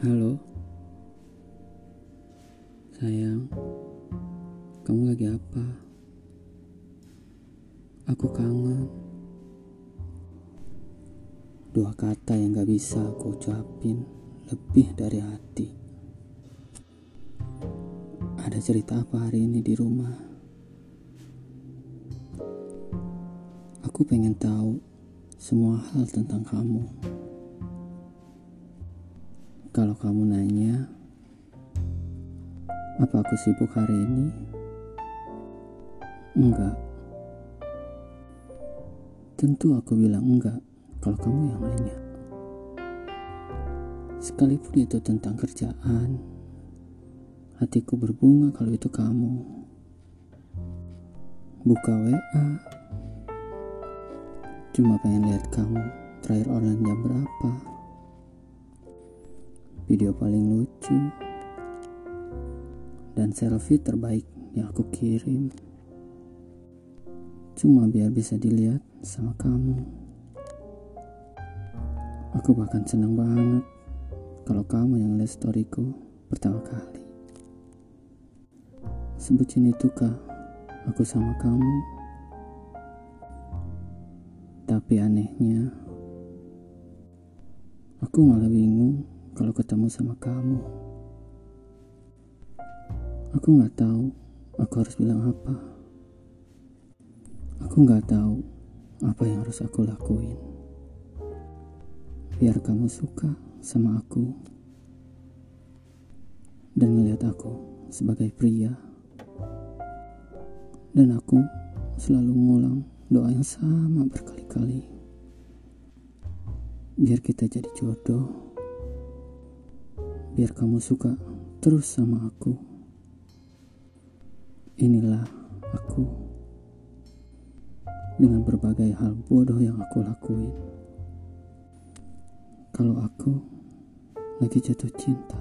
Halo, sayang, kamu lagi apa? Aku kangen. Dua kata yang gak bisa aku ucapin lebih dari hati. Ada cerita apa hari ini di rumah? Aku pengen tahu semua hal tentang kamu. Kalau kamu nanya, apa aku sibuk hari ini? Enggak. Tentu aku bilang enggak kalau kamu yang nanya. Sekalipun itu tentang kerjaan, hatiku berbunga kalau itu kamu. Buka WA, cuma pengen lihat kamu terakhir online jam berapa. Video paling lucu dan selfie terbaik yang aku kirim. Cuma biar bisa dilihat sama kamu. Aku bahkan senang banget kalau kamu yang lihat storyku pertama kali. Sebutin itukah aku sama kamu? Tapi anehnya, aku malah bingung kalau ketemu sama kamu. Aku nggak tahu aku harus bilang apa. Aku nggak tahu apa yang harus aku lakuin. Biar kamu suka sama aku dan melihat aku sebagai pria. Dan aku selalu ngulang doa yang sama berkali-kali. Biar kita jadi jodoh biar kamu suka terus sama aku. Inilah aku dengan berbagai hal bodoh yang aku lakuin. Kalau aku lagi jatuh cinta.